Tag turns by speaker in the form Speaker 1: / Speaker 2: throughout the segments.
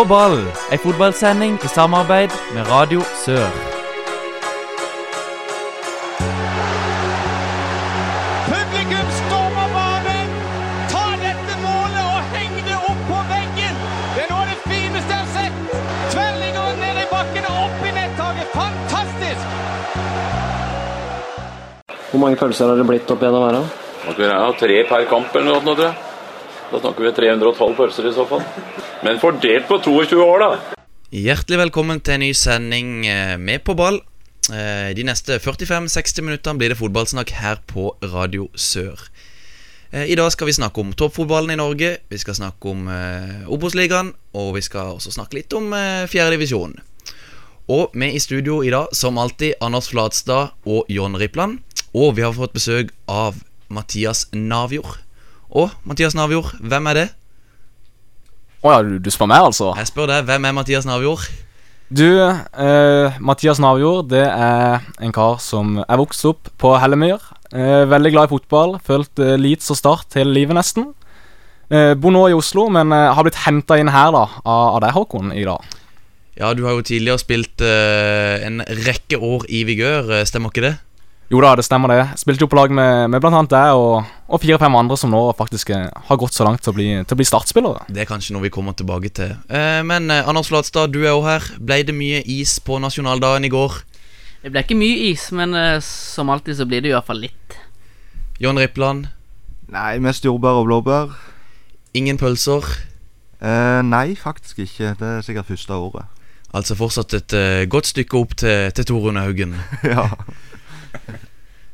Speaker 1: På ball, ei fotballsending i samarbeid med Radio Sør.
Speaker 2: Publikum stormer banen! Ta dette målet og heng det opp på veggen! Det er noe av det fineste jeg har sett! Tverrligger ned i bakken og opp i nettaket. Fantastisk!
Speaker 3: Hvor mange pølser har det blitt opp gjennom her?
Speaker 4: tre per kamp eller noe, tror jeg. Da snakker vi 312 pølser i så fall. Men fordelt på 22 år, da.
Speaker 5: Hjertelig velkommen til en ny sending eh, med på ball. Eh, De neste 45-60 minuttene blir det fotballsnakk her på Radio Sør. Eh, I dag skal vi snakke om toppfotballen i Norge, vi skal snakke om eh, Obos-ligaen, og vi skal også snakke litt om eh, fjerdedivisjon. Og med i studio i dag, som alltid, Anders Flatstad og John Rippland. Og vi har fått besøk av Mathias Navjord. Og Mathias Navjord, hvem er det?
Speaker 6: Å ja, du, du spør meg, altså?
Speaker 5: Jeg spør deg, hvem er Mathias Navjord?
Speaker 6: Du, eh, Mathias Navjord, det er en kar som er vokst opp på Hellemyr. Eh, veldig glad i fotball. Følt eh, Leeds og Start hele livet, nesten. Eh, bor nå i Oslo, men eh, har blitt henta inn her da av, av deg, Håkon, i dag.
Speaker 5: Ja, du har jo tidligere spilt eh, en rekke år i Vigør, eh, stemmer ikke det?
Speaker 6: Jo da, det stemmer det. Spilte jo på lag med, med annet deg og, og fire-fem andre som nå faktisk eh, har gått så langt til å bli, til å bli startspillere.
Speaker 5: Det er kanskje noe vi kommer tilbake til. Eh, men eh, Anders Flatstad, du er òg her. Ble det mye is på nasjonaldagen i går?
Speaker 7: Det ble ikke mye is, men eh, som alltid så blir det i hvert fall litt.
Speaker 5: John Rippland,
Speaker 8: Nei, mest jordbær og blåbær.
Speaker 5: ingen pølser.
Speaker 8: Eh, nei, faktisk ikke. Det er sikkert første året.
Speaker 5: Altså fortsatt et eh, godt stykke opp til, til Torunn Haugen.
Speaker 8: ja.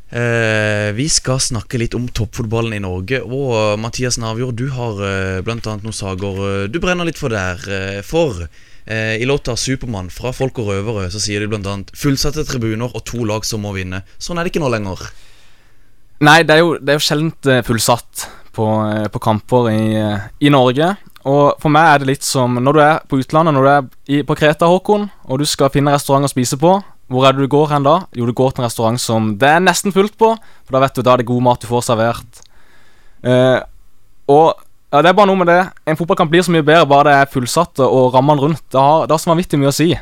Speaker 5: Eh, vi skal snakke litt om toppfotballen i Norge. Og eh, Mathias Navjord, du har eh, bl.a. noen saker eh, du brenner litt for der. eh, for eh, i låta 'Supermann' fra Folk og Røvere så sier de bl.a.: 'Fullsatte tribuner og to lag som må vinne'. Sånn er det ikke nå lenger.
Speaker 6: Nei, det er jo, det er jo sjelden fullsatt på, på kamper i, i Norge. Og for meg er det litt som når du er på utlandet, når du er i, på Kreta, Håkon, og du skal finne restaurant å spise på. Hvor er det du går hen da? Jo, du går til en restaurant som det er nesten fullt på. For da vet du da er det god mat du får servert. Eh, og ja, det er bare noe med det. En fotballkamp blir så mye bedre bare det er fullsatt og rammene rundt. Det har, det har så vanvittig mye å si.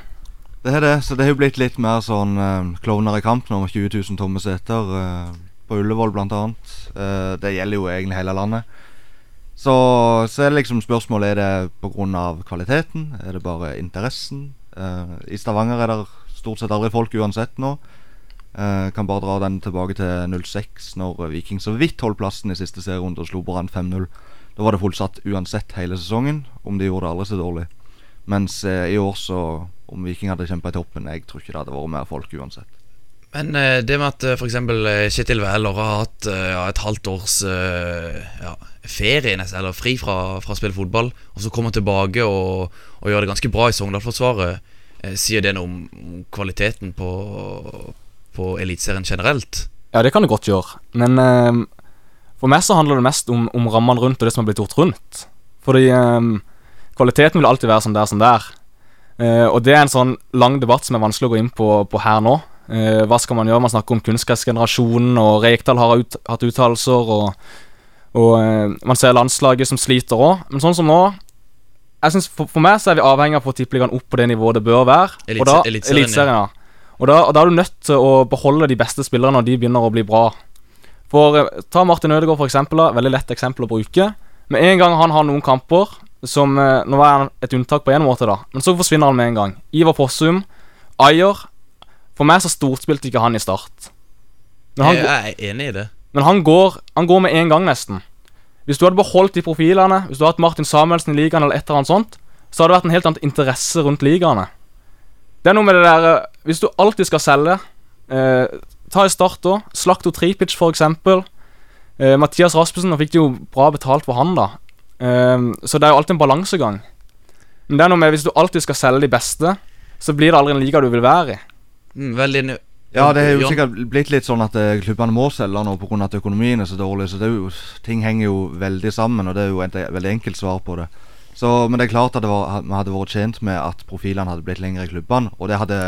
Speaker 8: Det er det. Så det har jo blitt litt mer sånn eh, klovner i kamp nå, med 20 000 tomme seter. Eh, på Ullevål blant annet. Eh, det gjelder jo egentlig hele landet. Så, så er det liksom spørsmålet Er det pga. kvaliteten? Er det bare interessen? Eh, I Stavanger er det stort sett aldri folk uansett nå. Eh, kan bare dra den tilbake til 06, når Viking så vidt holdt plassen i siste serierunde og slo Brann 5-0. Da var det fullsatt uansett hele sesongen, om de gjorde det aldri så dårlig. Mens eh, i år så Om Viking hadde kjempa i toppen, jeg tror ikke det hadde vært mer folk uansett.
Speaker 5: Men eh, det med at eh, eksempel eh, Kjetil Wæler har hatt ja, et halvt års ja, ferie, eller fri fra, fra å spille fotball, og så kommer tilbake og, og gjør det ganske bra i Sogndal-forsvaret, sier det noe om kvaliteten på, på Eliteserien generelt?
Speaker 6: Ja, det kan det godt gjøre. Men eh, for meg så handler det mest om, om rammene rundt og det som har blitt gjort rundt. Fordi eh, kvaliteten vil alltid være som det er som det er. Eh, og det er en sånn lang debatt som er vanskelig å gå inn på, på her nå. Eh, hva skal man gjøre? Man snakker om kunstgressgenerasjonen, og Rekdal har ut, hatt uttalelser, og, og eh, man ser landslaget som sliter òg. Men sånn som nå jeg synes for, for meg så er vi avhengig av å få tippeligaen opp på det nivået det bør være.
Speaker 5: Eliteserien, ja.
Speaker 6: Og da, og da er du nødt til å beholde de beste spillerne når de begynner å bli bra. For eh, Ta Martin Ødegaard, for eksempel. Da. Veldig lett eksempel å bruke. Med en gang han har noen kamper som eh, Nå var han et unntak på én måte, da, men så forsvinner han med en gang. Ivar Fossum, Ayer For meg så storspilte ikke han i start. Han,
Speaker 5: Jeg, jeg er enig i det.
Speaker 6: men han går, han går med en gang, nesten. Hvis du hadde beholdt de profilene, hvis du hadde hatt Martin Samuelsen i ligaen, eller et eller annet sånt, så hadde det vært en helt annen interesse rundt ligaene. Det er noe med det der eh, Hvis du alltid skal selge eh, Ta i start da. Slakto Tripic, for eksempel. Eh, Mathias Rasmussen, nå fikk de jo bra betalt for han, da. Eh, så det er jo alltid en balansegang. Men det er noe med hvis du alltid skal selge de beste, så blir det aldri en liga du vil være i.
Speaker 5: Mm, veldig.
Speaker 8: Ja, det er jo sikkert blitt litt sånn at eh, klubbene må selge nå pga. at økonomien er så dårlig. Så det er jo, ting henger jo veldig sammen, og det er jo et veldig enkelt svar på det. Så, men det er klart at det var, vi hadde vært tjent med at profilene hadde blitt lengre i klubbene. Og det hadde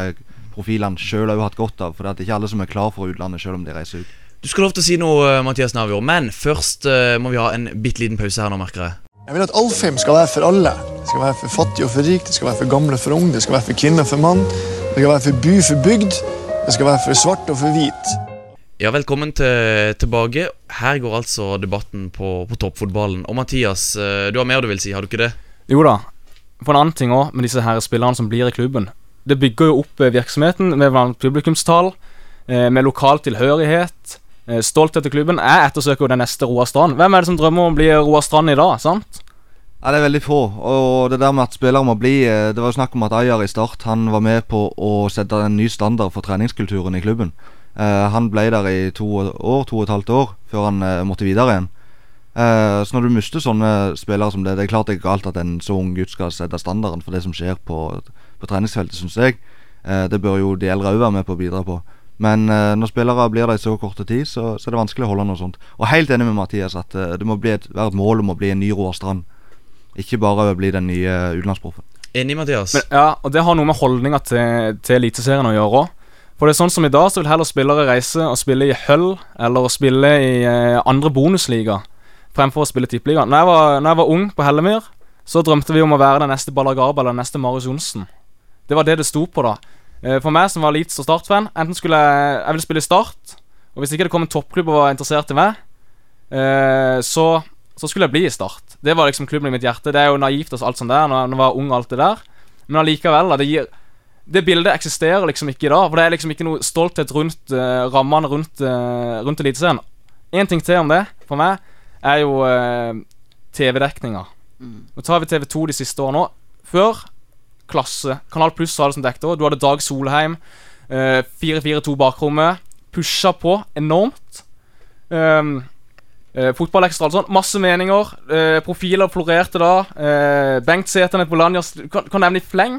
Speaker 8: profilene sjøl òg hatt godt av, for det er ikke alle som er klar for utlandet sjøl om de reiser ut.
Speaker 5: Du skal lov til å si noe, eh, Mathias Navjord, men først uh, må vi ha en bitte liten pause her nå, merker jeg.
Speaker 9: Jeg vil at Alfheim skal være for alle. Det skal være for fattig og for rik, det skal være for gamle og for unge, det skal være for kvinner og for mann, det skal være for by for bygd, det skal være for svart og for hvit.
Speaker 5: Ja, velkommen til, tilbake. Her går altså debatten på, på toppfotballen. Og Mathias, eh, du har mer du vil si, har du ikke det?
Speaker 6: Jo da. For en annen ting òg, med disse her spillerne som blir i klubben. Det bygger jo opp eh, virksomheten med publikumstall, eh, med lokal tilhørighet, stolthet til klubben. Jeg ettersøker jo den neste Roar Strand. Hvem er det som drømmer om å bli Roar Strand i dag? sant?
Speaker 8: Ja, Det er veldig få. Og det der med at spillere må bli eh, Det var jo snakk om at Ayer i Start Han var med på å sette en ny standard for treningskulturen i klubben. Eh, han ble der i to år, to og et halvt år før han eh, måtte videre igjen. Eh, så når du mister sånne spillere som det Det er klart det er galt at en så ung gutt skal sette standarden for det som skjer på, på treningsfeltet, syns jeg. Det bør jo de eldre òg være med på å bidra på. Men når spillere blir der i så korte tid, så, så er det vanskelig å holde noe sånt. Og helt enig med Mathias at det må være et mål om å bli en ny Roar Strand. Ikke bare bli den nye utenlandsproffen.
Speaker 5: Enig, Mathias?
Speaker 6: Men, ja, og det har noe med holdninga til, til Eliteserien å gjøre òg. For det er sånn som i dag, så vil heller spillere reise og spille i Hull eller å spille i eh, andre bonusliga fremfor å spille tippeliga. Når, jeg var- når jeg var ung på Hellemyr, så drømte vi om å være den neste Ballagaba eller den neste Marius Johnsen. Det var det det sto på da. Eh, for meg som var Leeds og Start-fan, enten skulle jeg Jeg ville spille i Start, og hvis ikke det kom en toppklubb og var interessert i meg, eh, så, så skulle jeg bli i Start. Det var liksom klubben i mitt hjerte. Det er jo naivt og alt sånt der når jeg var ung alt det der. Men allikevel, da. Det gir det bildet eksisterer liksom ikke i dag. For det er liksom ikke noe stolthet rundt uh, rammene rundt, uh, rundt Eliteserien. Én ting til om det, for meg, er jo uh, TV-dekninga. Nå tar vi TV2 de siste årene òg. Før klasse. Kanal Pluss hadde det som dekket òg. Du hadde Dag Solheim. Uh, 4-4-2 bakrommet. Pusha på enormt. Um, eh, Fotballekstra og sånn. Masse meninger. eh, profiler florerte da. Eh, Bengt Sæternet Bolanjas kan, kan nevne i fleng.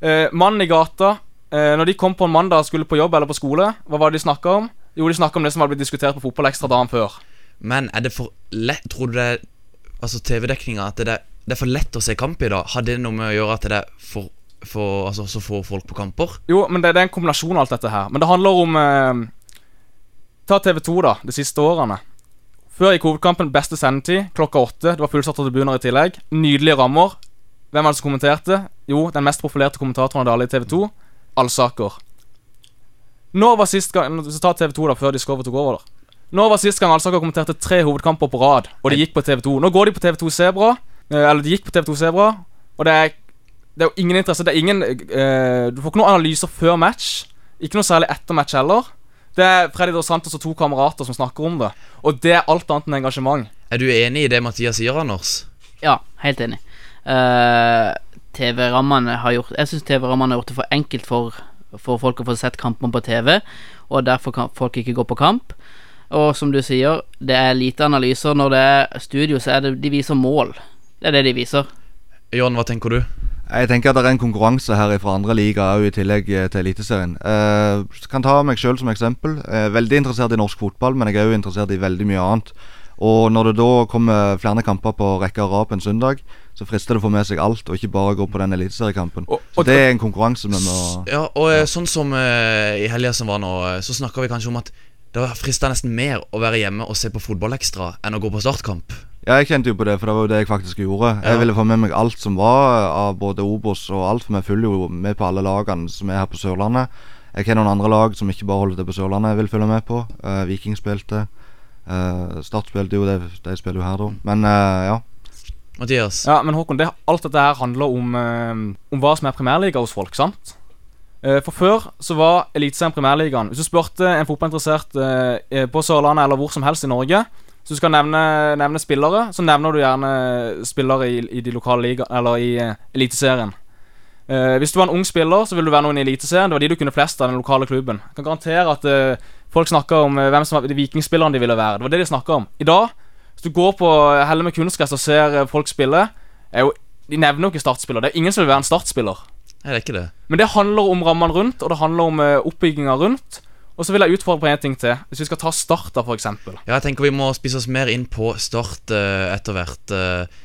Speaker 6: Eh, Mannen i gata. eh, når de kom på en mandag og skulle på jobb eller på skole, hva var det de snakka om? Jo, de snakka om det som hadde blitt diskutert på Fotballekstra dagen før.
Speaker 5: Men er det for lett Tror du det Altså TV-dekninga At det er, det er for lett å se kamp i dag? Har det noe med å gjøre at det er for, for Altså så få folk på kamper?
Speaker 6: Jo, men det, det er en kombinasjon av alt dette her. Men det handler om eh, Ta TV2, da, de siste årene. Før gikk hovedkampen beste sendetid, klokka åtte. Det var fullsatte tribuner i tillegg. Nydelige rammer. Hvem var det som kommenterte? Jo, den mest profilerte kommentatoren av alle i TV2. Alsaker. Når var sist gang Så ta TV2, da, før Discover tok over. da Når var sist gang Alsaker kommenterte tre hovedkamper på rad, og de gikk på TV2? Nå går de på TV2 Sebra. eh, Eller de gikk på TV2 Sebra, og det er det er jo ingen interesse. Det er ingen uh, Du får ikke noen analyser før match. Ikke noe særlig etter match heller. Det er Freddy Dos Santos og to kamerater som snakker om det. Og det er alt annet enn engasjement.
Speaker 5: Er du enig i det Mathias sier, Anders?
Speaker 7: Ja, helt enig. Uh, TV-rammene har gjort Jeg syns TV-rammene har gjort det for enkelt for, for folk å få sett kampene på TV, og derfor kan folk ikke gå på kamp. Og som du sier, det er lite analyser. Når det er studio, så er det de viser mål. Det er det de viser.
Speaker 5: John, hva tenker du?
Speaker 8: Jeg tenker at det er en konkurranse her fra andre ligaer i tillegg eh, til Eliteserien. Eh, kan ta meg sjøl som eksempel. Jeg er veldig interessert i norsk fotball, men jeg er òg interessert i veldig mye annet. Og når det da kommer flere kamper på rekke og rad på en søndag, så frister det å få med seg alt, og ikke bare gå på den eliteseriekampen. Så det er en konkurranse vi må
Speaker 5: Ja, og ja. sånn som uh, i helga som var nå, eh, så snakka vi kanskje om at det frister nesten mer å være hjemme og se på fotballekstra enn å gå på startkamp.
Speaker 8: Ja, jeg kjente jo på det, for det var jo det jeg faktisk gjorde.
Speaker 5: Ja.
Speaker 8: Jeg ville få med meg alt som var av både Obos og alt, for vi følger jo med på alle lagene som er her på Sørlandet. Jeg kjenner noen andre lag som ikke bare holder til på Sørlandet, jeg vil følge med på. Uh, Viking spilte. Uh, Start spilte jo, det, de spiller jo her, da. Men uh, ja.
Speaker 5: Mathias?
Speaker 6: Ja, men Håkon, det, alt dette her handler om, eh, om hva som er primærliga hos folk, sant? Eh, for før så var Eliteserien primærligaen. Hvis du spurte en fotballinteressert eh, eh, på Sørlandet eller hvor som helst i Norge, så du skal nevne, nevne spillere, så nevner du gjerne spillere i, i de lokale liga Eller i uh, Eliteserien. Uh, hvis du var en ung spiller, så ville du være noen i Eliteserien. Det var de du kunne flest av den lokale klubben. Jeg kan garantere at uh, folk snakker om hvem som var de vikingspillerne de ville være. Det var det de snakka om. I dag, hvis du går på Helle med kunstgress og ser folk spille, er jo, de nevner jo ikke startspiller. Det er ingen som vil være en startspiller.
Speaker 5: Nei, det er ikke det.
Speaker 6: Men det handler om rammene rundt, og det handler om uh, oppbygginga rundt. Og så vil jeg utfordre på en ting til. Hvis vi skal ta Start, da, eksempel.
Speaker 5: Ja, jeg tenker vi må spise oss mer inn på Start uh, etter hvert. Uh,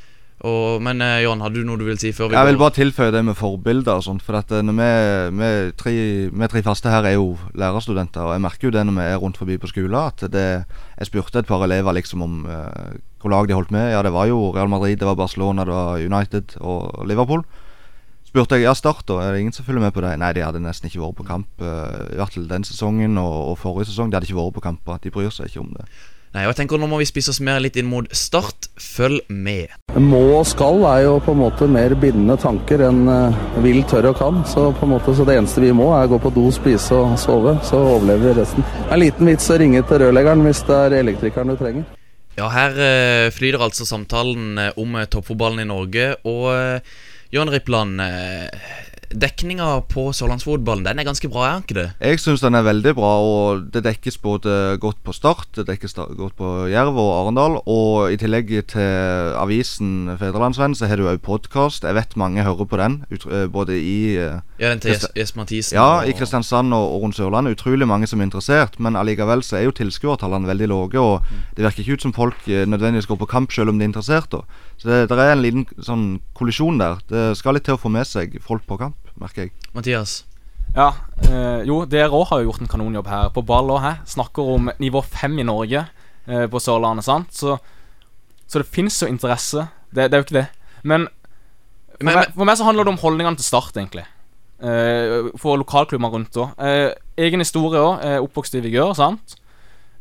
Speaker 5: Og, men eh, Jon, hadde du noe du vil si før vi
Speaker 8: Jeg vil bare tilføye det med forbilder og sånt. For at når vi, vi, tre, vi tre faste her er jo lærerstudenter, og jeg merker jo det når vi er rundt forbi på skolen, at det Jeg spurte et par elever liksom om uh, hvor lag de holdt med. Ja, det var jo Real Madrid, det var Barcelona, det var United og Liverpool. Spurte jeg ja, Start, da? Er det ingen som følger med på det? Nei, de hadde nesten ikke vært på kamp. Uh, I hvert fall den sesongen og, og forrige sesong. De hadde ikke vært på kamper. De bryr seg ikke om det.
Speaker 5: Nei, og jeg tenker Nå må vi spise oss mer litt inn mot Start. Følg med.
Speaker 10: Må og skal er jo på en måte mer bindende tanker enn eh, vil, tør og kan. Så på en måte, så det eneste vi må er gå på do, spise og sove. Så overlever vi resten. Det er en liten vits å ringe til rørleggeren hvis det er elektrikeren du trenger.
Speaker 5: Ja, her eh, flyter altså samtalen eh, om eh, toppfotballen i Norge. Og eh, Jørn Rippland, eh, dekninga på sørlandsfotballen den er ganske bra, er ikke det?
Speaker 8: Jeg syns den er veldig bra, og det dekkes både godt på Start, det dekkes godt på Jerv og Arendal. Og i tillegg til avisen Fedrelandsvenn, så har du òg podkast. Jeg vet mange hører på den, eh, både i eh,
Speaker 5: Ja, den til Jes- Jesper Mathisen.
Speaker 8: Ja, i Kristiansand og, og rundt Sørlandet. Utrolig mange som er interessert. Men allikevel så er jo tilskuertallene veldig lave, og det virker ikke ut som folk eh, nødvendigvis går på kamp selv om de er interessert. Så det, det er en liten sånn kollisjon der. Det skal litt til å få med seg folk på kamp, merker jeg.
Speaker 5: Mathias.
Speaker 6: Ja, eh, jo, dere òg har jo gjort en kanonjobb her. På ball òg, her. Snakker om nivå fem i Norge eh, på Sørlandet, sant. Så, så det fins jo interesse. Det, det er jo ikke det. Men for,
Speaker 5: Men-
Speaker 6: meg, for meg så handler det om holdningene til Start, egentlig. Eh, for lokalklubber rundt òg. Eh, egen historie òg. Eh, oppvokst i Vigør, sant.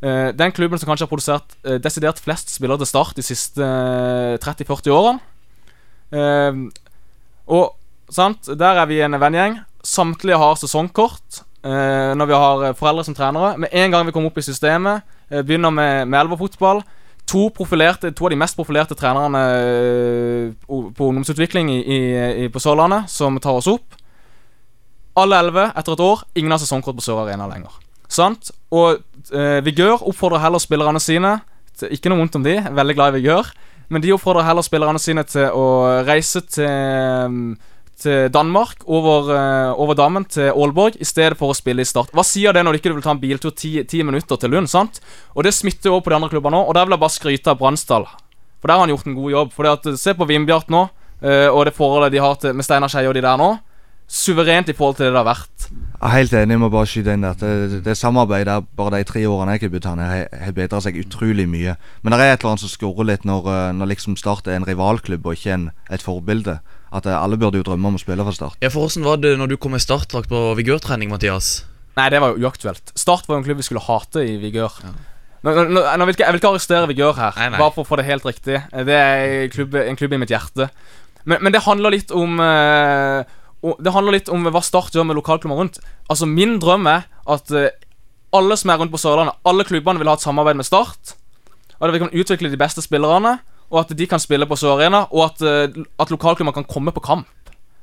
Speaker 6: Eh, den klubben som kanskje har produsert desidert flest spillere til Start de siste eh, 30-40 årene. Og sant, der er vi en vennegjeng. Samtlige har sesongkort eh, når vi har eh, foreldre som trenere. Med en gang vi kommer opp i systemet, eh, begynner med, med elverfotball. To, profilerte, to av de mest profilerte trenerne eh, på ungdomsutvikling i, i, på Sørlandet, som tar oss opp. Alle elleve etter et år. Ingen har sesongkort på Sør Arena lenger. Sant? Og eh, Vigør oppfordrer heller spillerne sine til, Ikke noe vondt om de, veldig glad i Vigør. Men de oppfordrer heller spillerne sine til å reise til, til Danmark, over, eh, over dammen til Aalborg, i stedet for å spille i Start. Hva sier det når du ikke vil ta en biltur ti, ti minutter til Lund? sant? Og det smitter over på de andre klubbene òg, og der vil jeg bare skryte av Bransdal. For der har han gjort en god jobb. Fordi at, Se på Vindbjart nå, eh, og det forholdet de har til, med Steinar Skeie og de der nå. Suverent i forhold til det det har vært.
Speaker 8: Jeg er helt enig jeg må bare skyte inn at det, det samarbeidet bare de tre årene jeg har debutant, har har bedra seg utrolig mye. Men det er et eller annet som skurrer litt når, eh, når liksom Start er en rivalklubb og ikke en, et forbilde. At eh, alle burde jo drømme om å spille for Start.
Speaker 5: Ja, for Hvordan var det når du kom med startdrakt på vigørtrening, Mathias?
Speaker 6: Nei, det var jo uaktuelt. Start var jo en klubb vi skulle hate i Vigør. Nå, nå, nå, jeg, vil ikke, jeg vil ikke arrestere Vigør her,
Speaker 5: Nei, nei.
Speaker 6: bare for å få det helt riktig. Det er en klubb, en klubb i mitt hjerte. Men, men det handler litt om uh, Det handler litt om hva Start gjør med lokalklubber rundt. Altså Min drøm er at uh, alle som er rundt på Sørlandet, alle klubbene vil ha et samarbeid med Start. Og at vi kan utvikle de beste spillerne, og at de kan spille på Sør Arena, og at, eh, at lokalklubber kan komme på kamp.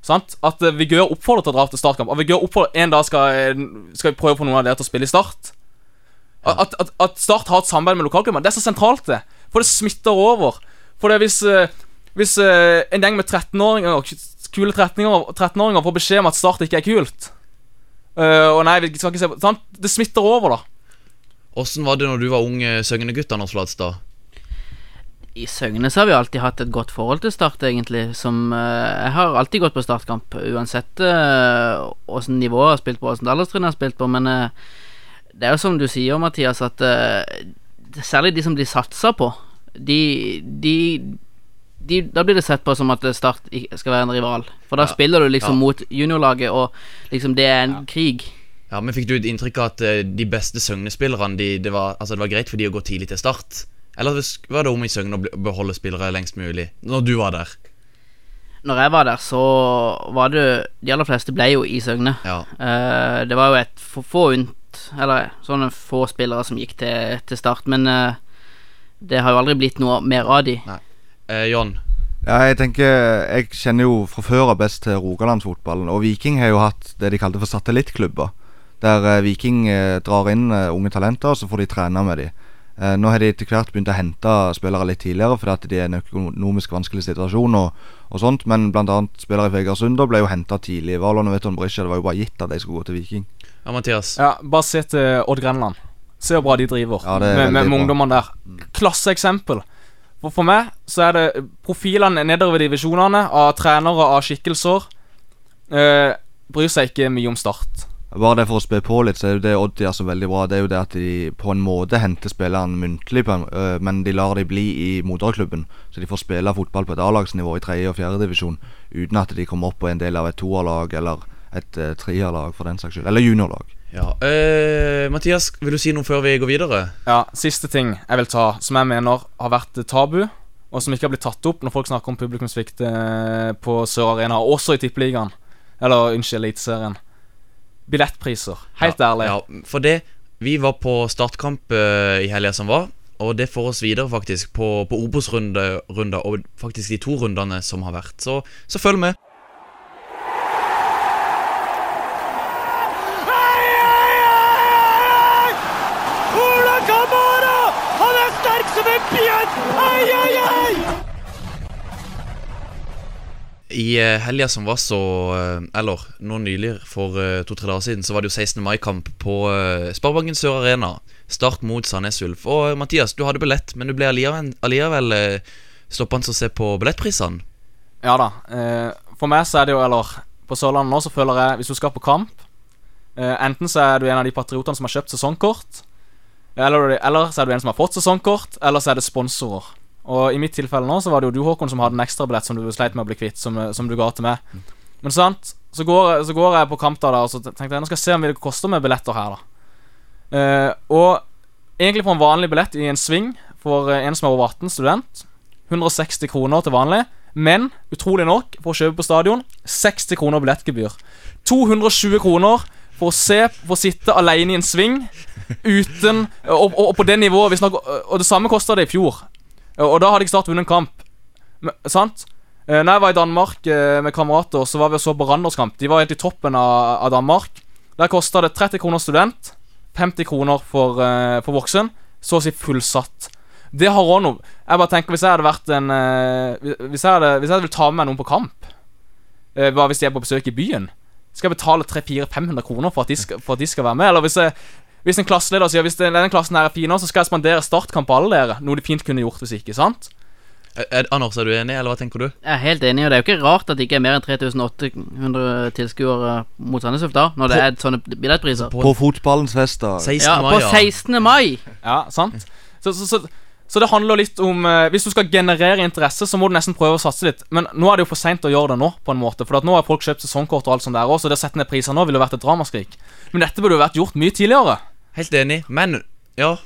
Speaker 6: Sant? At uh, Vigør oppfordrer til å dra til startkamp. Og Vigør oppfordrer En dag skal, eh, skal vi prøve å få noen av dere til å spille i Start. At, at, at Start har et samarbeid med lokalklubber, det er så sentralt, det. For det smitter over. For det er hvis, eh, hvis eh, en gjeng med 13-åringer kule 13-åringer 13 får beskjed om at Start ikke er kult eh, Og nei, vi skal ikke se på sant? Det smitter over, da.
Speaker 5: Åssen var det når du var ung Søgne-gutt, Anders Flatstad?
Speaker 7: I Søgne så har vi alltid hatt et godt forhold til Start, egentlig. Som eh, Jeg har alltid gått på startkamp, uansett uh, åssen nivå jeg har spilt på, åssen alderstrinn jeg har spilt på. Men uh, det er jo som du sier, Mathias, at uh, særlig de som blir satsa på, de, de, de Da blir det sett på som at Start skal være en rival. For da
Speaker 5: Ja.
Speaker 7: spiller du liksom
Speaker 5: Ja.
Speaker 7: mot juniorlaget, og liksom det er en krig.
Speaker 5: Ja, men Fikk du et inntrykk av at eh, de beste Søgne-spillerne de, det, var, altså, det var greit for de å gå tidlig til start? Eller var det om i Søgne å beholde spillere lengst mulig? Når du var der?
Speaker 7: Når jeg var der, så var det De aller fleste ble jo i Søgne.
Speaker 5: Ja.
Speaker 7: Uh, det var jo et få, få unt Eller sånne få spillere som gikk til, til start, men uh, det har jo aldri blitt noe mer av de.
Speaker 5: Eh, John?
Speaker 8: Ja, jeg tenker Jeg kjenner jo fra før av best til Rogalandsfotballen. Og Viking har jo hatt det de kalte for satellittklubber. Der Viking drar inn unge talenter, og så får de trene med dem. Eh, nå har de etter hvert begynt å hente spillere litt tidligere fordi at de er i en økonomisk vanskelig situasjon. og, og sånt Men annet spillere i Fegersund ble jo henta tidlig. Valon og Veton Brisja, det var jo bare gitt at de skulle gå til Viking.
Speaker 5: Ja, Mathias?
Speaker 6: Ja, Bare se til Odd Grenland. Se hvor bra de driver
Speaker 8: Ja,
Speaker 6: med, med, med ungdommene der. Klasseeksempel. For, for meg så er det profilene nedover divisjonene av trenere av skikkelser eh, bryr seg ikke mye om Start.
Speaker 8: Bare det for å spe på litt, så er jo det Odd gjør så veldig bra. Det er jo det at de på en måte henter spillerne muntlig, på en, øh, men de lar de bli i moderklubben. Så de får spille fotball på et A-lagsnivå i tredje og fjerde divisjon uten at de kommer opp på en del av et toerlag eller et uh, treerlag, for den saks skyld. Eller juniorlag.
Speaker 5: Ja, eh, Mathias, vil du si noe før vi går videre?
Speaker 6: Ja, Siste ting jeg vil ta, som jeg mener har vært tabu, og som ikke har blitt tatt opp når folk snakker om publikumssvikt på Sør Arena, også i Tippeligaen. Eller unnskyld, Eliteserien. Billettpriser. Helt
Speaker 5: ja,
Speaker 6: ærlig.
Speaker 5: Ja, for det Vi var på startkamp uh, i helga som var, og det får oss videre faktisk på, på Obos-runder, og faktisk de to rundene som har vært. Så, så følg med.
Speaker 2: Ola Kamara! Han er sterk som en bjørn! Ai, ai!
Speaker 5: I eh, helga som var så eh, Eller nå nylig, for eh, to-tre dager siden, så var det jo 16. mai-kamp på Sparebanken Sør Arena. Start mot Sandnes Ulf. Og Mathias, du hadde billett, men du ble allikevel, stoppende å se på billettprisene.
Speaker 6: Ja da. For meg så er det jo, eller På Sørlandet nå så føler jeg, hvis du skal på kamp Enten så er du en av de patriotene som har kjøpt sesongkort, eller, eller så er du en som har fått sesongkort, eller så er det sponsorer. Og i mitt tilfelle nå så var det jo du, Håkon, som hadde en ekstrabillett som du sleit med å bli kvitt, som, som du ga til meg. Men sant, så går, så går jeg på kamp da, og så tenkte jeg nå skal jeg se om det koster med billetter her, da. Eh, og egentlig for en vanlig billett i en sving for eh, en som er over 18, student, 160 kroner til vanlig. Men utrolig nok, for å kjøpe på stadion, 60 kroner billettgebyr. 220 kroner for å se For å sitte alene i en sving uten Og, og, og på det nivået vi snakker Og det samme kosta det i fjor. Og da hadde jeg snart vunnet en kamp. Men, sant? Eh, Når jeg var i Danmark eh, med kamerater, så var vi og så på Randerskamp. De var helt i toppen av, av Danmark. Der kosta det 30 kroner student, 50 kroner for, eh, for voksen. Så å si fullsatt. Det har òg noe Jeg bare tenker Hvis jeg hadde vært en Hvis jeg hadde Hvis jeg vil ta med meg noen på kamp, bare hvis de er på besøk i byen, skal jeg betale 300-400-500 kroner for at, skal, for at de skal være med? Eller hvis jeg hvis en klasseleder sier Hvis denne klassen her er fin, så skal jeg spandere startkamp på alle dere. Noe de fint kunne gjort hvis ikke. sant?
Speaker 5: Er, er, Anders, er du enig, eller hva tenker du?
Speaker 7: Jeg er helt enig, og det er jo ikke rart at det ikke er mer enn 3800 tilskuere mot Sandnes Ulf da, når det er sånne billettpriser.
Speaker 8: På fotballens fest, da.
Speaker 5: 16.
Speaker 7: Ja,
Speaker 5: mai,
Speaker 7: på
Speaker 5: ja.
Speaker 7: 16. mai!
Speaker 6: Ja, sant? Så, så, så, så det handler litt om eh, Hvis du skal generere interesse, så må du nesten prøve å satse litt. Men nå er det jo for seint å gjøre det nå, på en måte. For at nå har folk kjøpt sesongkort og alt sånt der òg, så det å sette ned priser nå ville vært et dramaskrik. Men dette burde jo vært gjort mye tidligere.
Speaker 5: Helt enig, men ja.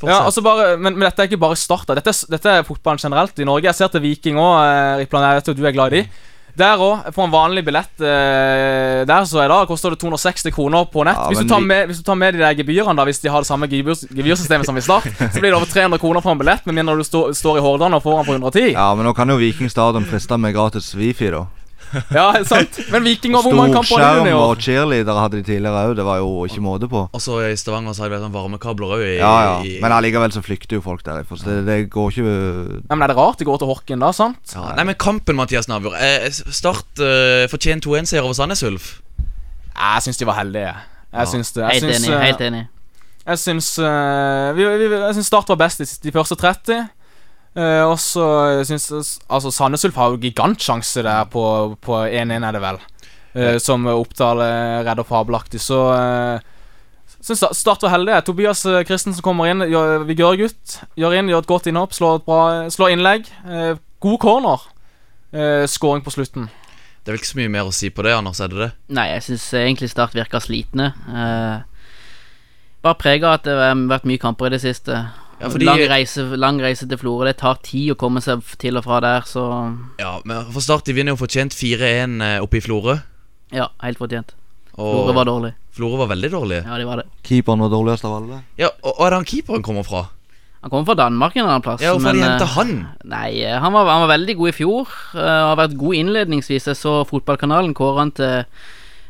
Speaker 6: Ja, altså bare, men, men dette er ikke bare Start. Dette, dette er fotballen generelt i Norge. Jeg ser til Viking òg, Ripland. Jeg vet at du er glad i de. Der òg, for en vanlig billett eh, der så er da koster det 260 kroner på nett.
Speaker 8: Ja,
Speaker 6: hvis, du tar med, hvis du tar med de der gebyrene, da hvis de har det samme gebyr, gebyrsystemet som i Start, så blir det over 300 kroner for en billett, med mindre du stå, står i Hordaland og får den på 110.
Speaker 8: Ja, men nå kan jo Viking Stadion friste med gratis wifi, da.
Speaker 6: Ja, sant? Men Viking og hvor mange kamper har vunnet i
Speaker 8: og
Speaker 6: år?
Speaker 8: cheerleadere hadde de tidligere òg. Det var jo ikke måte på.
Speaker 5: Og så i Stavanger så har de vært sånn varmekabler òg.
Speaker 8: Ja, ja. Men allikevel så flykter jo folk derifra. Så det, det går ikke
Speaker 6: Nei, men Er det rart de går til Horken da, sant?
Speaker 5: Ja, nei, men kampen, Mathias Navjord. Eh, Start eh, fortjent 2-1-seier over Sandnes Ulf.
Speaker 6: Jeg syns de var heldige. Jeg syns det. Jeg
Speaker 7: Helt
Speaker 6: syns,
Speaker 7: enig.
Speaker 6: eh,
Speaker 7: helt enig
Speaker 6: Jeg syns uh, vi, vi, Jeg syns Start var best de, de første 30. Eh, og så syns Altså, Sandnes Ulf har jo gigantsjanse der på, på 1-1, er det vel. Eh, som Oppdal eh, redder fabelaktig. Så uh, syns Start var heldig. Tobias Christensen kommer inn, gjør, vi Gjør inn, gjør et godt innhopp, slår et bra slår innlegg. Uh, god corner. Uh, Skåring på slutten.
Speaker 5: Det er vel ikke så mye mer å si på det, Anders? Er det det?
Speaker 7: Nei, jeg syns egentlig Start virka slitne. Uh, bare prega at det har vært mye kamper i det siste.
Speaker 5: Ja, fordi-
Speaker 7: lang, reise, lang reise til Florø. Det tar tid å komme seg til og fra der, så
Speaker 5: Ja, men for Start de vinner jo fortjent 4-1 eh, oppe i Florø.
Speaker 7: ja, helt fortjent. Florø var dårlig.
Speaker 5: Florø var veldig dårlig.
Speaker 7: Ja, de var det.
Speaker 8: Keeperen var dårligst av alle.
Speaker 5: Ja, og, og er det han keeperen kommer fra?
Speaker 7: Han kommer fra Danmark en annen plass.
Speaker 5: Ja, Hvorfor har de
Speaker 7: men,
Speaker 5: henta
Speaker 7: eh,
Speaker 5: han?
Speaker 7: Nei, eh, han var, han var veldig god i fjor. eh, har vært god innledningsvis. Jeg så Fotballkanalen kåre han til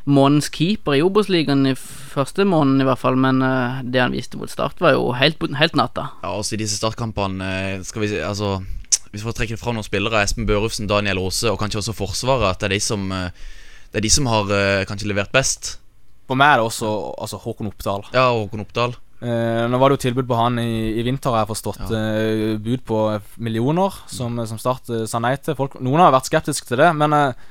Speaker 7: månedens keeper i Obos-ligaen i første måneden, i hvert fall. Men uh, det han viste mot Start, var jo helt, helt natta.
Speaker 5: Ja, også i disse startkampene eh, Skal vi si, altså Hvis vi får trekke fram noen spillere, Espen Børufsen, Daniel Aase og kanskje også Forsvaret, at det er de som eh, Det er de som har kanskje levert best.
Speaker 6: For meg er det også altså, Håkon Oppdal.
Speaker 5: Ja, Håkon Oppdal.
Speaker 6: Eh, nå var det jo tilbud på han i, i vinter, har jeg forstått. Eh, bud på millioner, som, som Start sa nei til. Folk, noen har vært skeptiske til det, men eh,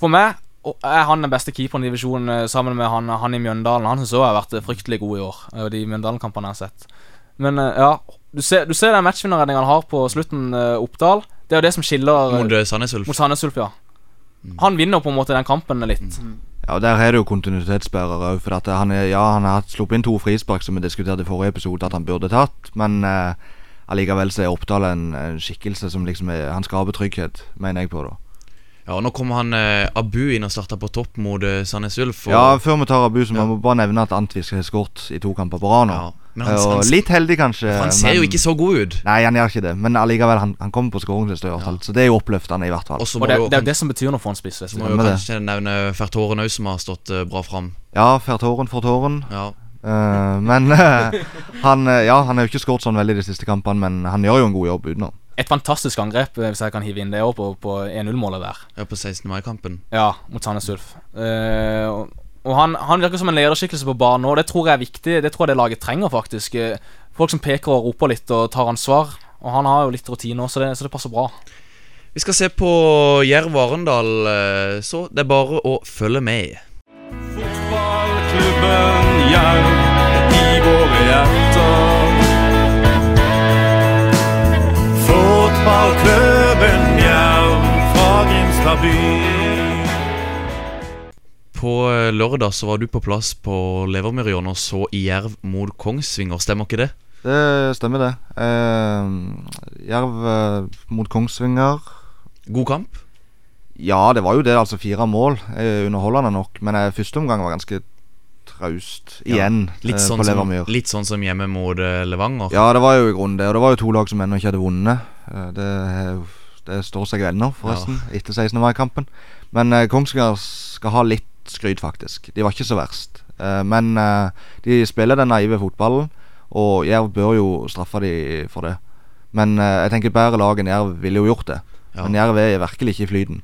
Speaker 6: for meg er han den beste keeperen i divisjonen eh, sammen med han, han i Mjøndalen. Han synes også har vært eh, fryktelig god i år, eh, de Mjøndalen-kampene jeg har sett. Men ja, du ser, du ser den matchvinnerredninga han har på slutten, Oppdal. Det er jo det som skiller
Speaker 5: Mot Sandnes Ulf.
Speaker 6: mot Sandnes Ulf, ja. Han vinner på en måte den kampen litt.
Speaker 8: Ja, og Der er det jo kontinuitetsbærere òg. For at han, er, ja, han har sluppet inn to frispark, som vi diskuterte i forrige episode, at han burde tatt. Men eh, allikevel så er Oppdal en, en skikkelse som liksom er Han skaper trygghet, mener jeg på, da.
Speaker 5: Ja, Nå kommer han eh, Abu inn og starter på topp mot eh, Sandnes Ulf. Og,
Speaker 8: Ja, før vi tar Abu, så må vi bare nevne at Antwisk har skåret i to kamper på rad nå.
Speaker 5: Ja, men han-
Speaker 8: og
Speaker 5: han-
Speaker 8: litt heldig, kanskje.
Speaker 5: Han ser jo ikke så god ut.
Speaker 8: Nei, han gjør ikke det, men allikevel, han, han kommer på skåringslista i hvert fall. Så det er jo oppløftende, i hvert fall.
Speaker 5: Og så
Speaker 6: Og det,
Speaker 5: jo
Speaker 6: det er jo det som betyr noe for en spiss.
Speaker 5: så må jo
Speaker 8: Stemmer det.
Speaker 5: kanskje nevne Fertoren òg, som har stått eh, bra fram.
Speaker 8: Ja, Fertoren for tåren.
Speaker 5: Ja.
Speaker 8: Eh, men eh, han eh, Ja, han har jo ikke skåret sånn veldig de siste kampene, men han gjør jo en god jobb utenom.
Speaker 6: Et fantastisk angrep, eh, hvis jeg kan hive inn det òg, på, på 1-0-målet der.
Speaker 5: ja, på 16. mai-kampen.
Speaker 6: Ja, mot Sandnes Ulf. Eh, og og han, han virker som en lederskikkelse på banen, og det tror jeg er viktig. Det tror jeg det laget trenger, faktisk. Eh, Folk som peker og roper litt og tar ansvar. Og han har jo litt rutine òg, så, det- så det passer bra.
Speaker 5: Vi skal se på Jerv Arendal, eh, så det er bare å følge med.
Speaker 11: Fotballklubben Jerv i våre hjerter. Fotballklubben Mjau fra Grimstad by.
Speaker 5: På eh, lørdag så var du på plass på Levermyrhjørnet og så Jerv mot Kongsvinger, stemmer ikke det?
Speaker 8: Det stemmer, det. Eh, Jerv eh, mot Kongsvinger.
Speaker 5: God kamp?
Speaker 8: Ja, det var jo det. Altså fire mål. Eh, underholdende nok. Men eh, første omgang var ganske traust. Igjen.
Speaker 5: Litt
Speaker 8: eh,
Speaker 5: sånn,
Speaker 8: på
Speaker 5: som, litt sånn som hjemme mot eh, Levanger.
Speaker 8: Ja, det var jo i grunnen det. Og det var jo to lag som ennå ikke hadde vunnet. Eh, Det, det står seg ennå, forresten, etter 16. mai-kampen. Men eh, Kongsvinger skal ha litt skryt, faktisk. De var ikke så verst. Eh, men eh, de spiller den naive fotballen, og Jerv bør jo straffe de for det. Men jeg tenker bedre lag enn Jerv ville jo gjort det.
Speaker 5: Ja.
Speaker 8: Men Jerv er virkelig ikke i flyten.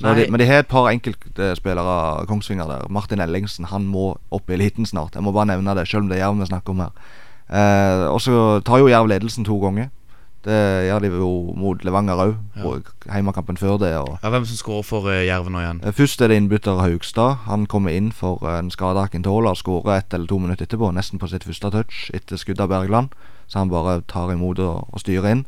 Speaker 8: De, men de har et par enkeltspillere Kongsvinger der. Martin Ellingsen han må opp i eliten snart. Jeg må bare nevne det, selv om det er Jerv vi snakker om her. Eh, og så tar jo Jerv ledelsen to ganger. Det gjør de jo mot Levanger òg,
Speaker 5: Ja.
Speaker 8: heimekampen før det.
Speaker 5: Ja, Hvem som skårer for uh, Jerv nå igjen?
Speaker 8: Eh, Først er det innbytter Haugstad. Han kommer inn for eh, en skada Akintola og skårer ett eller to minutter etterpå. Nesten på sitt første touch etter skudd av Bergland. Så han bare tar imot og, og styrer inn.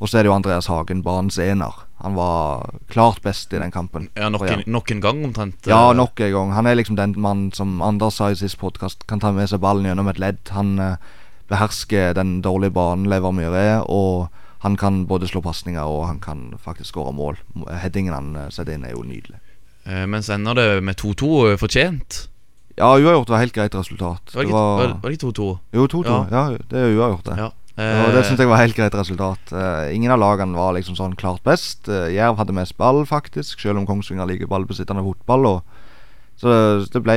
Speaker 8: Og så er det jo Andreas Hagen, banens ener. Han var klart best i den kampen.
Speaker 5: Ja, nok en, nok en gang, omtrent.
Speaker 8: Ja,
Speaker 5: eh,
Speaker 8: nok en gang. Han er liksom den mannen som Anders sa i sist podkast, kan ta med seg ballen gjennom et ledd. Han eh, behersker den dårlige banen Levermyr er, og han kan både slå pasninger og han kan faktisk skåre mål. Headingen han eh, setter inn, er jo nydelig.
Speaker 5: eh, Men så ender det med 2-2 eh, fortjent.
Speaker 8: Ja, uavgjort var helt greit resultat.
Speaker 5: Var det ikke var, var det 2-2?
Speaker 8: Jo, 2-2. Ja. det er uavgjort, det.
Speaker 5: Ja.
Speaker 8: Og det
Speaker 5: Eh,
Speaker 8: syns jeg var helt greit resultat. Eh, ingen av lagene var liksom sånn klart best. Uh, Jerv hadde mest ball, faktisk, selv om Kongsvinger liker ballbesittende fotball. Og, så det, ble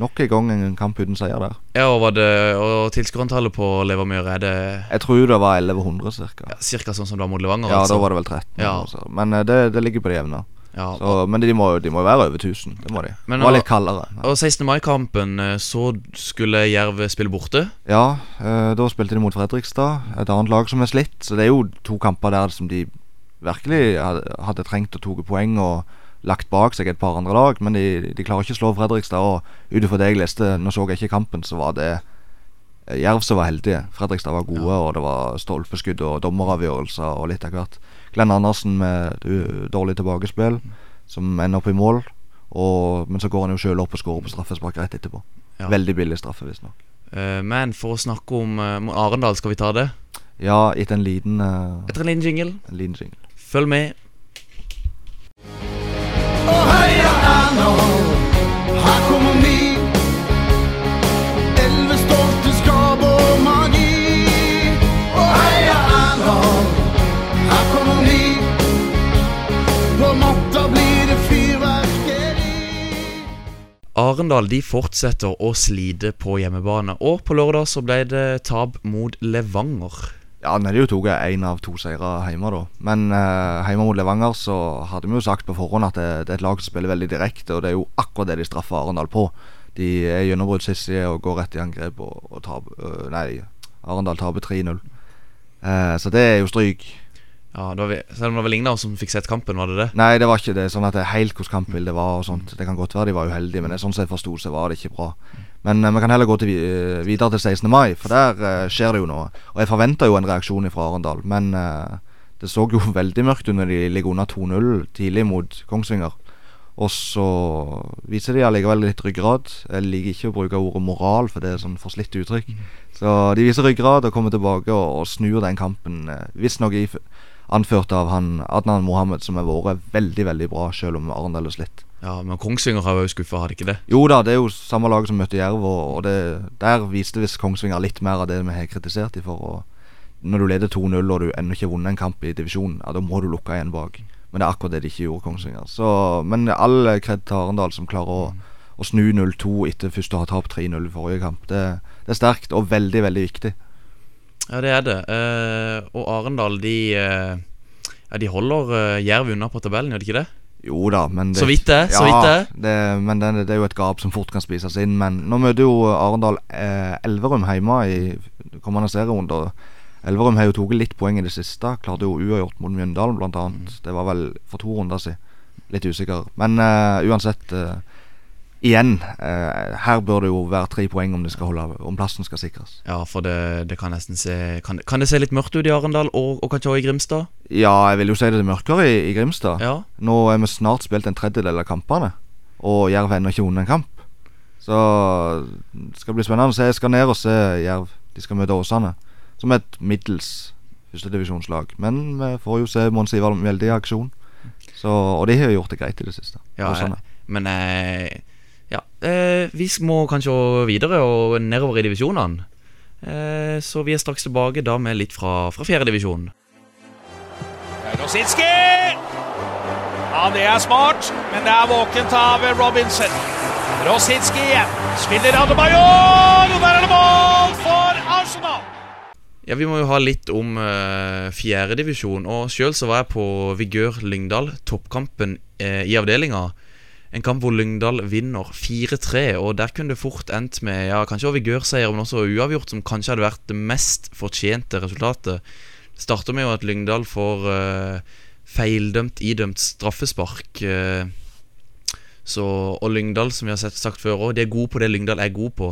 Speaker 8: nok en gang en kamp uten seier der.
Speaker 5: Ja, og, var det, og tilskuerantallet på Levermyr, er det
Speaker 8: Jeg tror det var 1100 ca.
Speaker 5: ja, cirka sånn som det var mot Levanger?
Speaker 8: Ja,
Speaker 5: altså?
Speaker 8: da var det vel 13.
Speaker 5: Ja.
Speaker 8: Men eh, det, det ligger på det jevne.
Speaker 5: Ja,
Speaker 8: Så, men de må, de må være over 1000. Det må de.
Speaker 5: Men
Speaker 8: var litt kaldere.
Speaker 5: Og 16. mai-kampen, eh, så skulle Jerv spille borte.
Speaker 8: Ja, eh, da spilte de mot Fredrikstad, et annet lag som er slitt. Så det er jo to kamper der som de virkelig hadde, hadde trengt å ta poeng og lagt bak seg et par andre lag. Men de, de klarer ikke å slå Fredrikstad. Og ut ifra det jeg leste, nå så jeg ikke kampen, så var det eh, Jerv som var heldige. Fredrikstad var gode, og det var stolpeskudd og dommeravgjørelser og litt av hvert. Glenn Andersen med dårlig tilbakespill, som ender opp i mål. Og, men så går han jo sjøl opp og skårer på straffespark rett etterpå.
Speaker 5: Ja.
Speaker 8: Veldig billig straffe, visstnok.
Speaker 5: Uh, Men for å snakke om uh, Arendal, skal vi ta det?
Speaker 8: Ja, etter en liten uh,
Speaker 5: Etter en liten jingle.
Speaker 8: En liten jingle.
Speaker 5: Følg med.
Speaker 11: Og heia Arendal
Speaker 5: de fortsetter å slite på hjemmebane, og på lørdag så ble det tap mot Levanger.
Speaker 8: Ja, hadde jo tatt én av to seire hjemme, da. Men eh, hjemme mot Levanger så hadde vi jo sagt på forhånd at det, det er et lag som spiller veldig direkte, og det er jo akkurat det de straffer Arendal på. De er gjennombruddshissige og går rett i angrep og, og taper øh, Nei, Arendal taper 3-0. Eh, så det er jo stryk.
Speaker 5: Ja, det var vi, Selv om det var vel ingen av oss som fikk sett kampen, var det det?
Speaker 8: Nei, det var ikke det. Sånn at det er helt hvordan kampbildet var og sånt. Det kan godt være de var uheldige, men sånn som jeg forsto, så var det ikke bra. Men eh, vi kan heller gå til, eh, videre til 16. mai, for der uh, skjer det jo noe. Og jeg forventa jo en reaksjon fra Arendal, men uh, det så jo veldig mørkt ut når de ligger under 2-0 tidlig mot Kongsvinger. Og så viser de allikevel litt ryggrad. Jeg liker ikke å bruke ordet moral, for det er sånn forslitt uttrykk. Så de viser ryggrad og kommer tilbake og, og snur den kampen. Visstnok i- anført av han Adnan Mohammed, som har vært veldig, veldig bra, selv om Arendal har slitt.
Speaker 5: Ja, Men Kongsvinger har jo skuffa, har de ikke det?
Speaker 8: Jo da, det er jo samme lag som møtte Jerv, og, og det, der viste visst Kongsvinger litt mer av det vi har kritisert dem for. Og når du leder 2-0 og du ennå ikke har vunnet en kamp i divisjonen, ja, da må du lukke igjen bak. Men det er akkurat det de ikke gjorde, Kongsvinger. Så, men all kred til Arendal som klarer å, å snu 0-2 etter først å ha tapt 3-0 i forrige kamp. Det, det er sterkt og veldig, veldig viktig.
Speaker 5: Ja, det er det. Eh, og Arendal, de eh, Ja, de holder eh, Jerv unna på tabellen, gjør de ikke det?
Speaker 8: Jo da, men det,
Speaker 5: Så vidt det, så vidt det.
Speaker 8: det men det, det er jo et gap som fort kan spises inn. Men nå møter jo Arendal eh, Elverum hjemme i kommende serierunde. Elverum har jo tatt litt poeng i det siste. Klarte jo uavgjort mot Mjøndalen, blant annet. Det var vel for to runder siden. Litt usikker. Men eh, uansett eh, Igjen, eh, her bør det jo være tre poeng om, holde, om plassen skal sikres.
Speaker 5: Ja, for det, det kan nesten se kan, kan det se litt mørkt ut i Arendal og, og kanskje også i Grimstad?
Speaker 8: Ja, jeg vil jo si det er mørkere i, i Grimstad.
Speaker 5: Ja.
Speaker 8: Nå er vi snart spilt en tredjedel av kampene, og Jerv har ennå ikke vunnet en kamp. Så det skal bli spennende å se. Jeg skal ned og se Jerv. De skal møte Åsane, som er et middels førstedivisjonslag. Men vi får jo se Mons Ivar Mjelde i aksjon. Så, og de har jo gjort det greit i det siste.
Speaker 5: Ja,
Speaker 8: Åsane.
Speaker 5: men eh, Ja, eh, vi må kanskje videre og nedover i divisjonene. Eh, så vi er straks tilbake da med litt fra, fra fjerdedivisjon.
Speaker 2: Ja, det er smart, men det er våkent av Robinson. Rositski igjen. Spiller Adebayor, og der er det mål for Arsenal!
Speaker 5: Ja, Vi må jo ha litt om uh, fjerdedivisjon. Og sjøl var jeg på Vigør Lyngdal, toppkampen uh, i avdelinga. En kamp hvor Lyngdal vinner 4-3, og der kunne det fort endt med ja, kanskje overgørseier, men også uavgjort, som kanskje hadde vært det mest fortjente resultatet. Det starter med jo at Lyngdal får uh, feildømt, idømt straffespark. Uh, så, og Lyngdal, som vi har sett sagt før òg, de er gode på det Lyngdal er god på.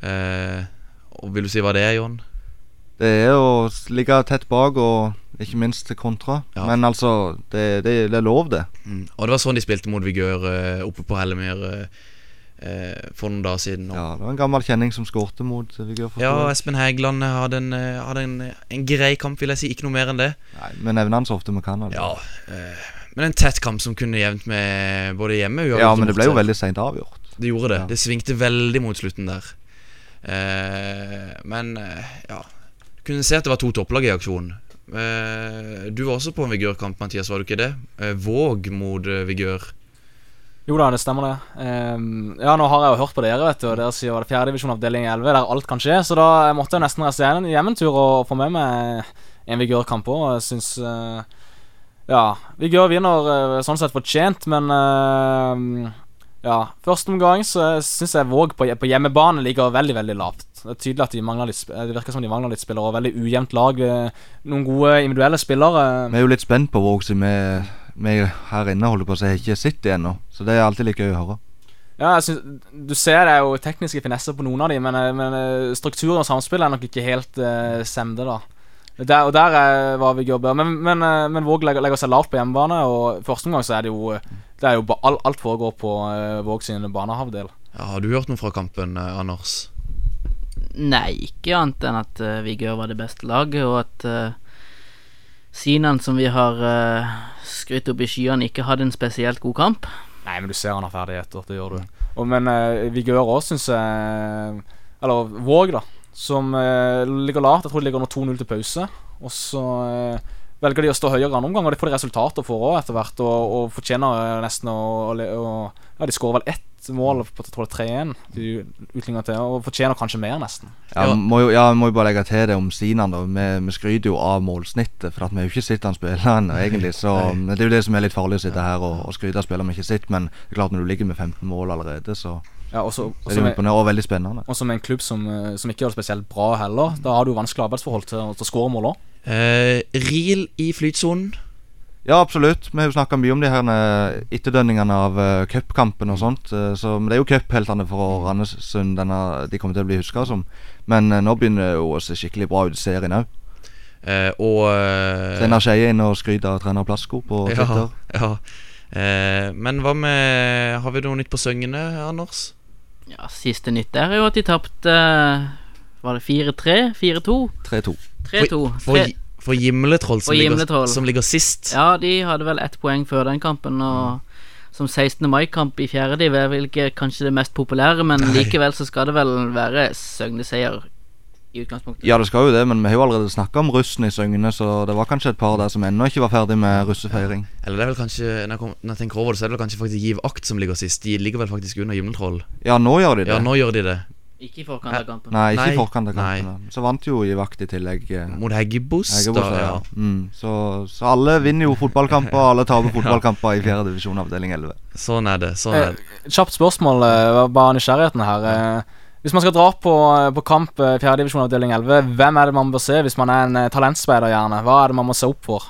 Speaker 5: Uh, og Vil du si hva det er, Jon?
Speaker 8: Det er å ligge tett bak og ikke minst til kontra.
Speaker 5: Ja.
Speaker 8: Men altså, det, det, det er lov, det.
Speaker 5: Mm. Og det var sånn de spilte mot Vigør uh, oppe på Hellemyr eh, for noen dager siden. Og,
Speaker 8: Ja, Det var en gammel kjenning som skårte mot Vigør.
Speaker 5: ja. Espen Hægeland hadde, en, hadde en, en grei kamp, vil jeg si. Ikke noe mer enn det.
Speaker 8: Nei, Vi nevner han så ofte vi kan. Altså.
Speaker 5: Ja, uh, Men en tett kamp som kunne jevnt med både hjemme og
Speaker 8: ja, men det ble jo veldig seint avgjort.
Speaker 5: Det gjorde det.
Speaker 8: Ja.
Speaker 5: Det svingte veldig mot slutten der. Men ja kunne se at det var to topplag i aksjonen. Eh, du var også på en Vigør-kamp, Mathias, var du ikke det? Eh, Våg mot eh, Vigør.
Speaker 6: Jo da, det stemmer det. Ja, nå har jeg jo hørt på dere, vet du, dere sier det fjerdedivisjon avdeling 11, der alt kan skje, så da måtte jeg nesten reise hjem en tur og få med meg en vigørkamp òg. Jeg syns Ja, Vigør vinner sånn sett fortjent, men ja, første omgang så syns jeg Våg på, på hjemmebane ligger veldig, veldig lavt. Det er tydelig at de mangler litt Det virker som de mangler litt spillere, og veldig ujevnt lag. eh, Noen gode individuelle spillere.
Speaker 8: Vi er jo litt spent på Våg, siden vi, vi her inne holder på å si ikke sett det ennå. Så det er alltid like gøy å høre.
Speaker 6: Ja, synes, Du ser det er jo tekniske finesser på noen av dem, men, eh, men eh, strukturen og samspillet er nok ikke helt uh, semde, da. Der, og der er, var vi jobber. Men, men, eh, men Våg legger, legger seg lavt på hjemmebane, og første omgang så er det jo Det er jo ba, alt, alt foregår på uh, Våg sin banehavdel.
Speaker 5: Ja, har du hørt noe fra kampen, eh, Anders?
Speaker 7: Nei, ikke annet enn at uh, Vigør var det beste laget, og at uh, Sinan, som vi har uh, skrytt opp i skyene, ikke hadde en spesielt god kamp.
Speaker 6: Nei, men du ser han har ferdigheter, det gjør du. Og, men uh, Vigør òg, syns jeg Eller Våg, da. Som eh, ligger lavt. Jeg tror de ligger under 2-0 til pause. Og så eh, velger de å stå høyere andre omgang, og det får de resultater for òg etter hvert. Og, og fortjener nesten å, Ja, de skårer vel ett mål på jeg tror det er 3-1 de utligner til, og fortjener kanskje mer, nesten.
Speaker 8: Ja, Må jo, ja, må jo bare legge til det om Sinan. da Vi, vi skryter jo av målsnittet, for at vi har jo ikke sett han spille ennå, egentlig. Så det er jo det som er litt farlig å sitte her og, og skryte av spillere vi ikke har sett. Men det er klart når du ligger med 15 mål allerede, så
Speaker 6: Ja, også,
Speaker 8: Det er imponerende og veldig spennende.
Speaker 6: Og som en klubb som, eh, som ikke gjør det spesielt bra heller. Da har du vanskelig arbeidsforhold til, til å skåre mål òg.
Speaker 5: Eh, RIL i flytsonen.
Speaker 8: Ja, absolutt. Vi har jo snakka mye om de her eh, etterdønningene av uh, cupkampen og sånt. Uh, så, men det er jo cupheltene for Randesund denne, de kommer til å bli huska som. Men uh, nå begynner det jo å se skikkelig bra ut i serien òg.
Speaker 5: Uh, og uh,
Speaker 8: Steinar Skeie inn og skryter av trener Plasko på
Speaker 5: ja,
Speaker 8: Twitter.
Speaker 5: ja. Eh, men hva med Har vi noe nytt på Søgne, Anders?
Speaker 7: Ja, Siste nytt der er jo at de tapte Var det 4-3? 4-2?
Speaker 8: 3-2.
Speaker 7: 3-2.
Speaker 5: For, for, for Gimletroll, som, ligger- som ligger sist.
Speaker 7: Ja, de hadde vel ett poeng før den kampen, og som 16. mai-kamp i fjerde div er vel ikke kanskje det mest populære, men
Speaker 8: Nei.
Speaker 7: likevel så skal det vel være Søgne-seier i utgangspunktet.
Speaker 8: Ja, det skal jo det, men vi har jo allerede snakka om russen i Søgne, så det var kanskje et par der som ennå ikke var ferdig med russefeiring.
Speaker 5: Eller det er vel kanskje Når jeg, kom, når jeg tenker over det, så er det vel kanskje faktisk Giv Akt som ligger sist. De ligger vel faktisk under Gimletroll.
Speaker 8: Ja, nå gjør de det.
Speaker 5: Ja, nå gjør de det.
Speaker 7: Ikke i forkant av kampen.
Speaker 8: Nei, ikke i forkant av
Speaker 5: nei.
Speaker 8: kampen. Så vant jo i vakt i tillegg. eh,
Speaker 5: Mot Heggebos,
Speaker 8: Heggebos,
Speaker 5: da,
Speaker 8: ja.
Speaker 5: ja.
Speaker 8: Mm, så, så alle vinner jo fotballkamper, og alle taper fotballkamper i 4. divisjon avdeling 11.
Speaker 5: Sånn er det. Sånn er det.
Speaker 6: Eh, kjapt spørsmål, eh, bare nysgjerrigheten her. Hvis man skal dra på, på kamp 4. divisjon avdeling 11, hvem er det man bør se hvis man er en talentspeider, gjerne? Hva er det man må se opp for?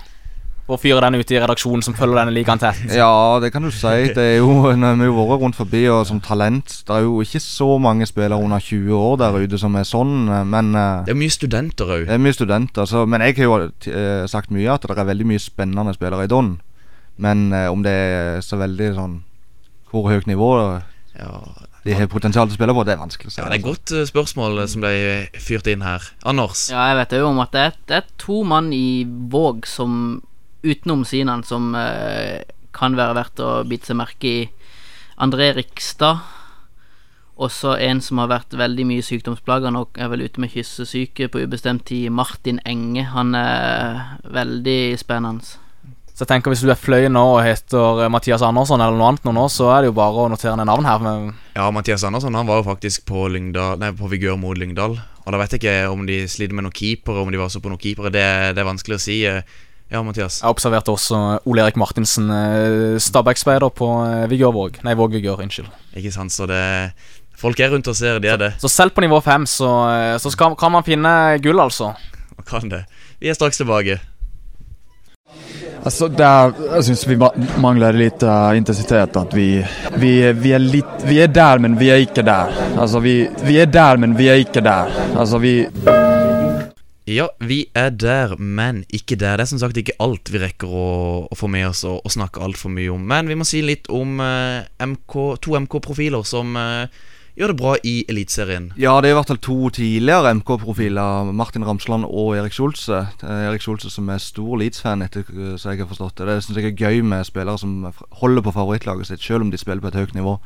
Speaker 6: Å fyre den ute i redaksjonen som følger denne ligaen tett.
Speaker 8: Ja, det kan du si. Det er jo, når vi har vært rundt forbi, og som talent Det er jo ikke så mange spillere under 20 år der ute som er sånn, eh, men eh,
Speaker 5: Det er mye studenter òg.
Speaker 8: Det er mye studenter, så, men jeg har jo eh, sagt mye at det er veldig mye spennende spillere i Don. Men om det er så veldig sånn Hvor høyt nivå de har potensial til å spille på, det er vanskelig å si.
Speaker 5: Ja, det er et godt eh, spørsmål som ble fyrt inn her. Anders?
Speaker 7: Ja, jeg vet jo om at det er, det er to mann i Våg som utenom Sinan som eh, kan være verdt å bite seg merke i. André Rikstad. Også en som har vært veldig mye sykdomsplaga nå, er vel ute med kyssesyke på ubestemt tid. Martin Enge. Han er veldig spennende.
Speaker 6: Så jeg tenker Hvis du er fløy nå og heter eh, Mathias Andersson eller noe annet nå, nå, så er det jo bare å notere ned navn her. Men
Speaker 5: Ja, Mathias Andersson han var jo faktisk på, Lyngdal, nei, på Vigør mot Lyngdal. Og da vet jeg ikke om de sliter med noen keepere, om de var så på noen keepere. Det, det er vanskelig å si. Ja, Mathias.
Speaker 6: jeg observerte også Ole Erik Martinsen, eh, Stabæk-speider på eh, Vigør-Våg. Nei, Våg-Vigør, unnskyld.
Speaker 5: Ikke sant, så det Folk er rundt og ser, de er det.
Speaker 6: Så selv på nivå fem så, eh, så skal, kan man finne gull, altså.
Speaker 5: Man kan det. Vi er straks tilbake.
Speaker 12: Altså, der Jeg syns vi mangler litt lite eh, intensitet. At vi, vi, vi, er litt vi er der, men vi er ikke der. Altså, vi, vi er der, men vi er ikke der. Altså, vi...
Speaker 5: Ja, vi er der, men ikke der. Det er som sagt ikke alt vi rekker å, å få med oss og, og snakke altfor mye om. Men vi må si litt om eh, MK, to MK-profiler som eh, gjør det bra i Eliteserien.
Speaker 8: Ja, det er i hvert fall to tidligere MK-profiler. Martin Ramsland og Erik Skjolse. Eh, Erik Skjolse som er stor Leeds-fan, etter eh, så jeg har forstått det. Det syns jeg er gøy med spillere som holder på favorittlaget sitt, selv om de spiller på et høyt nivå.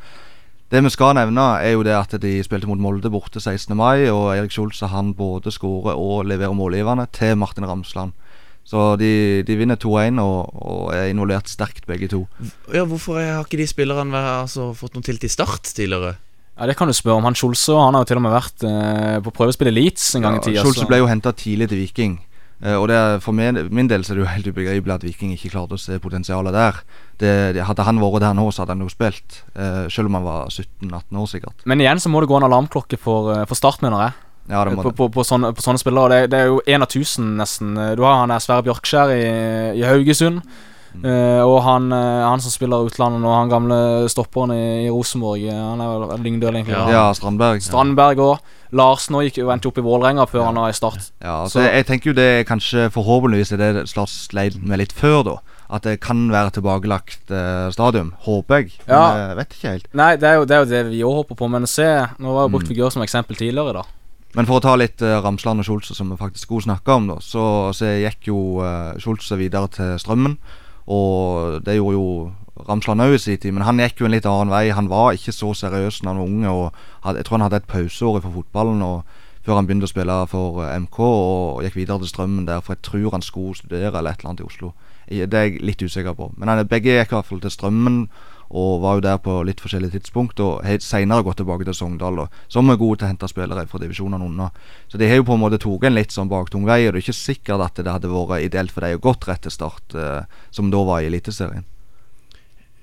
Speaker 8: Det vi skal nevne, er jo det at de spilte mot Molde borte 16. mai, og Erik Skjolse han både skårer og leverer målgivende til Martin Ramsland. Så de, de vinner 2-1 og, og er involvert sterkt, begge to.
Speaker 5: Ja, Hvorfor har ikke de spillerne altså, fått noe til til start tidligere?
Speaker 6: Ja, Det kan du spørre om. Han Skjolse han har jo til og med vært eh, på prøvespill i Leeds en gang i tida.
Speaker 8: Skjolse ble jo henta tidlig til Viking. Eh, og det For min, min del så er det jo helt ubegripelig at Viking ikke klarte å se potensialet der. Det, det, hadde han vært der nå, så hadde han jo spilt. eh, selv om han var 17-18 år, sikkert.
Speaker 6: Men igjen så må det gå en alarmklokke for, eh, for Start, mener jeg.
Speaker 8: Ja,
Speaker 6: på, på, på, sånne, på sånne spillere. Det, det er jo én av tusen, nesten. Du har han der Sverre Bjørkskjær i, i Haugesund.
Speaker 8: Mm.
Speaker 6: Eh, og han, eh, han som spiller utlandet nå, han gamle stopperen i, i Rosenborg. eh, Han er vel Lyngdøl, egentlig.
Speaker 8: Ja, Strandberg.
Speaker 6: Strandberg òg. Larsen òg endte opp i Vålerenga før han var i Start.
Speaker 8: Ja, så jeg, jeg tenker jo det er kanskje forhåpentligvis er det Slart sleit med litt før, da. At det kan være tilbakelagt uh, stadium. Håper jeg. Men
Speaker 6: Ja.
Speaker 8: jeg vet ikke helt.
Speaker 6: Nei, det er jo det, er jo det vi òg håper på, men se Nå var jo brukt
Speaker 8: Mm.
Speaker 6: figur som eksempel tidligere, da.
Speaker 8: Men for å ta litt uh, Ramsland og Skjolse, som vi faktisk skulle snakke om, da, så, så gikk jo uh, Skjolse videre til Strømmen. Og det gjorde jo Ramsland òg i sin tid, men han gikk jo en litt annen vei. Han var ikke så seriøs da han var unge, og hadde, jeg tror han hadde et pauseår for fotballen før han begynte å spille for eh, MK, og gikk videre til Strømmen der, for jeg tror han skulle studere eller et eller annet i Oslo. Det er jeg litt usikker på. Men han, begge gikk i hvert fall til Strømmen, og var jo der på litt forskjellige tidspunkt. Og har senere gått tilbake til Sogndal, og, som er gode til å hente spillere fra divisjonene unna. Så de har jo på en måte tatt en litt sånn baktung vei, og det er ikke sikkert at det hadde vært ideelt for dem å gått rett til start, eh, som da var i Eliteserien.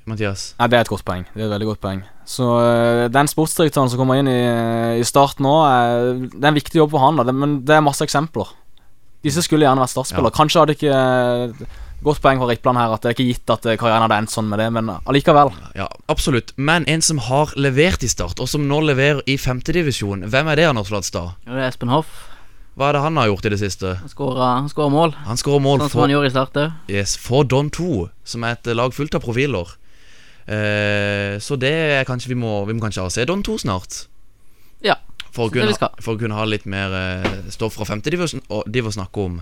Speaker 5: Mathias?
Speaker 6: Ja, Det er et godt poeng. Det er et veldig godt poeng. Så øh, den sportsdirektøren som kommer inn i, i start nå, er, det er en viktig jobb for han. Da. Det, men det er masse eksempler. Disse skulle gjerne vært startspillere. Kanskje hadde ikke øh, Godt poeng for Rippland her at det er ikke gitt at karrieren hadde endt sånn med det, men allikevel.
Speaker 5: Ja, absolutt. Men en som har levert i Start, og som nå leverer i femtedivisjon, hvem er det, Anders Flatstad?
Speaker 7: Ja, det er Espen Hoff.
Speaker 5: Hva er det han har gjort i det siste?
Speaker 7: Han skårer mål.
Speaker 5: Han skårer mål
Speaker 7: Sånn som han gjorde i Start òg.
Speaker 5: Yes, for Don 2, som er et lag fullt av profiler. Eh, så det er kanskje vi må, vi må kanskje se Don 2 snart.
Speaker 7: Ja.
Speaker 5: For å,
Speaker 7: det
Speaker 5: kunne,
Speaker 7: vi skal.
Speaker 5: for å kunne ha litt mer eh, stoff fra femtedivisjon å snakke om.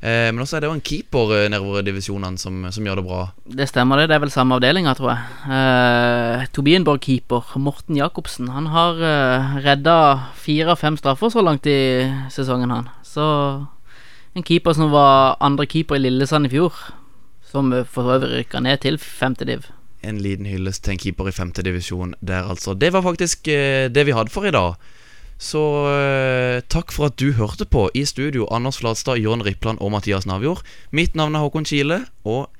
Speaker 5: Eh, men også er det jo en keeper eh, nedover i divisjonene som, som gjør det bra.
Speaker 7: Det stemmer, det. Det er vel samme avdelinga, tror jeg. Eh, Tobienborg-keeper Morten Jacobsen. Han har eh, redda fire av fem straffer så langt i sesongen, han. Så en keeper som var andre keeper i Lillesand i fjor. Som eh, for øvrig rykka ned til femte div.
Speaker 5: En liten hyllest til en keeper i femtedivisjon der, altså. Det var faktisk eh, det vi hadde for i dag. Så eh, takk for at du hørte på. I studio Anders Flatstad, Jørn Rippland og Mathias Navjord. Mitt navn er Håkon Kile. Og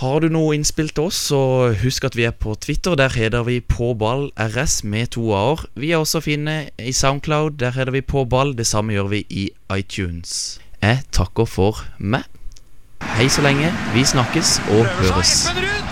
Speaker 5: har du noe innspill til oss, så husk at vi er på Twitter. Der heter vi PåBallRS med to a-er. Vi er også å finne i Soundcloud. Der heter vi Påball. Det samme gjør vi i iTunes. Jeg takker for meg. Hei så lenge. Vi snakkes og høres.